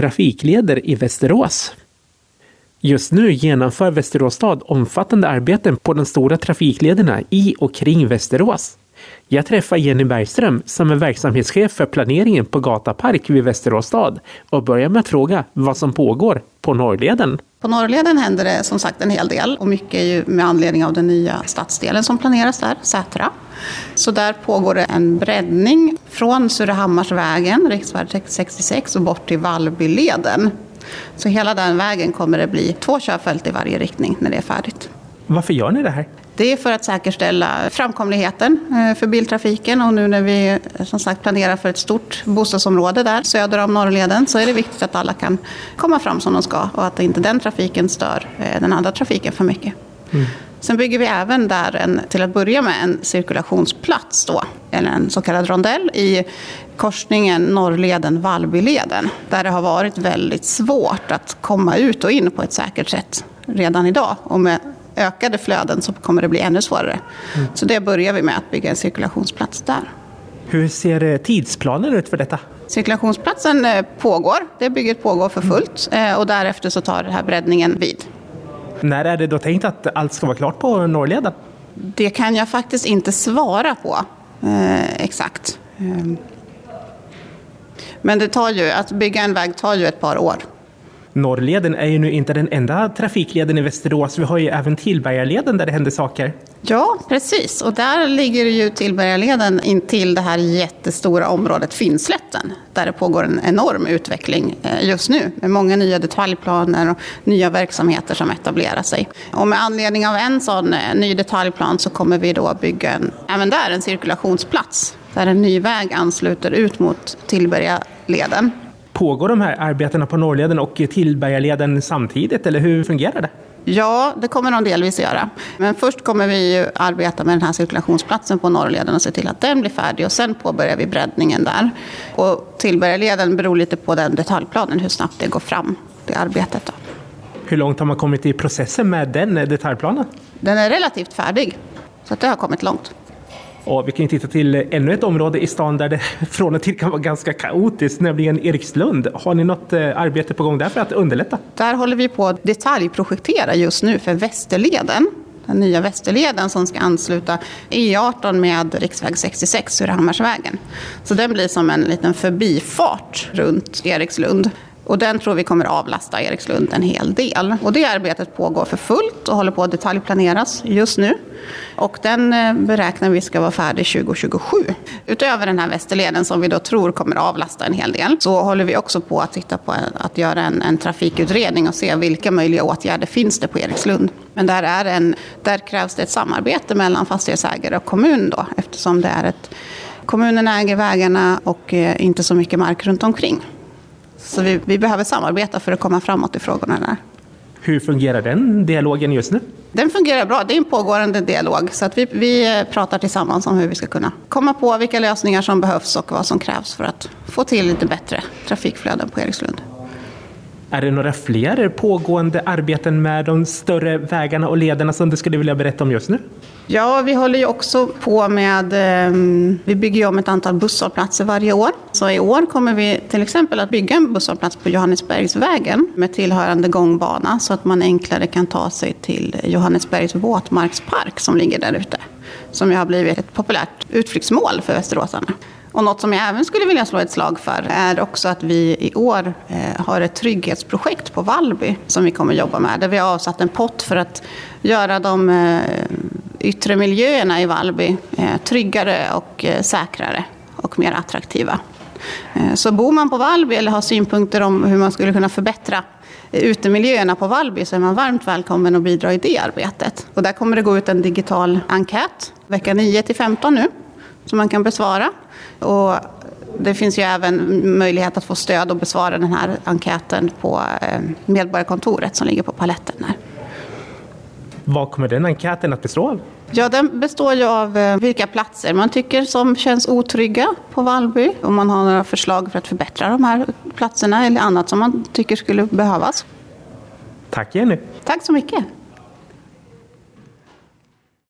trafikleder i Västerås. Just nu genomför Västerås stad omfattande arbeten på de stora trafiklederna i och kring Västerås. Jag träffar Jenny Bergström som är verksamhetschef för planeringen på Gata Park vid Västerås stad och börjar med att fråga vad som pågår på Norrleden. På Norrleden händer det som sagt en hel del och mycket är ju med anledning av den nya stadsdelen som planeras där, Sätra. Så där pågår det en breddning från Surahammarsvägen, riksväg 66 och bort till Vallbyleden. Så hela den vägen kommer det bli två körfält i varje riktning när det är färdigt. Varför gör ni det här? Det är för att säkerställa framkomligheten eh, för biltrafiken och nu när vi som sagt planerar för ett stort bostadsområde där söder om Norrleden så är det viktigt att alla kan komma fram som de ska och att inte den trafiken stör eh, den andra trafiken för mycket. Mm. Sen bygger vi även där en, till att börja med en cirkulationsplats då, eller en så kallad rondell i korsningen Norrleden-Vallbyleden. Där det har varit väldigt svårt att komma ut och in på ett säkert sätt redan idag. Och med ökade flöden så kommer det bli ännu svårare. Mm. Så det börjar vi med att bygga en cirkulationsplats där. Hur ser eh, tidsplanen ut för detta? Cirkulationsplatsen eh, pågår, det bygget pågår för fullt mm. och därefter så tar den här breddningen vid. När är det då tänkt att allt ska vara klart på Norrleden? Det kan jag faktiskt inte svara på eh, exakt. Eh. Men det tar ju, att bygga en väg tar ju ett par år. Norrleden är ju nu inte den enda trafikleden i Västerås. Vi har ju även Tillbergaleden där det händer saker. Ja, precis. Och där ligger ju Tillbergaleden in till det här jättestora området Finnslätten. Där det pågår en enorm utveckling eh, just nu. Med många nya detaljplaner och nya verksamheter som etablerar sig. Och med anledning av en sån eh, ny detaljplan så kommer vi då bygga en, även där en cirkulationsplats. Där en ny väg ansluter ut mot Tillbergaleden. Pågår de här arbetena på Norrleden och Tillbergaleden samtidigt eller hur fungerar det? Ja, det kommer de delvis göra. Men först kommer vi ju arbeta med den här cirkulationsplatsen på Norrleden och se till att den blir färdig och sen påbörjar vi breddningen där. Och Tillbergaleden beror lite på den detaljplanen, hur snabbt det går fram, det arbetet. Då. Hur långt har man kommit i processen med den detaljplanen? Den är relativt färdig, så det har kommit långt. Och vi kan titta till eh, ännu ett område i stan där det från och till kan vara ganska kaotiskt, nämligen Erikslund. Har ni något eh, arbete på gång där för att underlätta? Där håller vi på att detaljprojektera just nu för Västerleden. Den nya Västerleden som ska ansluta E18 med riksväg 66, Surahammarsvägen. Så den blir som en liten förbifart runt Erikslund. Och den tror vi kommer avlasta Erikslund en hel del. Och det arbetet pågår för fullt och håller på att detaljplaneras just nu. Och den eh, beräknar vi ska vara färdig 2027. Utöver den här Västerleden som vi då tror kommer avlasta en hel del så håller vi också på att titta på att göra en, en trafikutredning och se vilka möjliga åtgärder finns det på Erikslund. Men där, är en, där krävs det ett samarbete mellan fastighetsägare och kommun då eftersom det är ett Kommunen äger vägarna och eh, inte så mycket mark runt omkring. Så vi, vi behöver samarbeta för att komma framåt i frågorna där. Hur fungerar den dialogen just nu? Den fungerar bra. Det är en pågående dialog. Så att vi, vi pratar tillsammans om hur vi ska kunna komma på vilka lösningar som behövs och vad som krävs för att få till lite bättre trafikflöden på Erikslund. Är det några fler pågående arbeten med de större vägarna och lederna som du skulle vilja berätta om just nu? Ja, vi håller ju också på med, ehm, vi bygger ju om ett antal busshållplatser varje år. Så i år kommer vi till exempel att bygga en busshållplats på Johannesbergsvägen med tillhörande gångbana så att man enklare kan ta sig till Johannesbergs våtmarkspark som ligger där ute. Som ju har blivit ett populärt utflyktsmål för västeråsarna. Och något som jag även skulle vilja slå ett slag för är också att vi i år eh, har ett trygghetsprojekt på Vallby som vi kommer jobba med. Där vi har avsatt en pott för att göra de eh, yttre miljöerna i Vallby eh, tryggare och eh, säkrare och mer attraktiva. Eh, så bor man på Vallby eller har synpunkter om hur man skulle kunna förbättra utemiljöerna på Vallby så är man varmt välkommen att bidra i det arbetet. Och där kommer det gå ut en digital enkät vecka 9 till 15 nu som man kan besvara. Och det finns ju även möjlighet att få stöd och besvara den här enkäten på Medborgarkontoret som ligger på paletten. Här. Vad kommer den enkäten att bestå av? Ja, den består ju av eh, vilka platser man tycker som känns otrygga på Vallby. Om man har några förslag för att förbättra de här platserna eller annat som man tycker skulle behövas. Tack Jenny. Tack så mycket.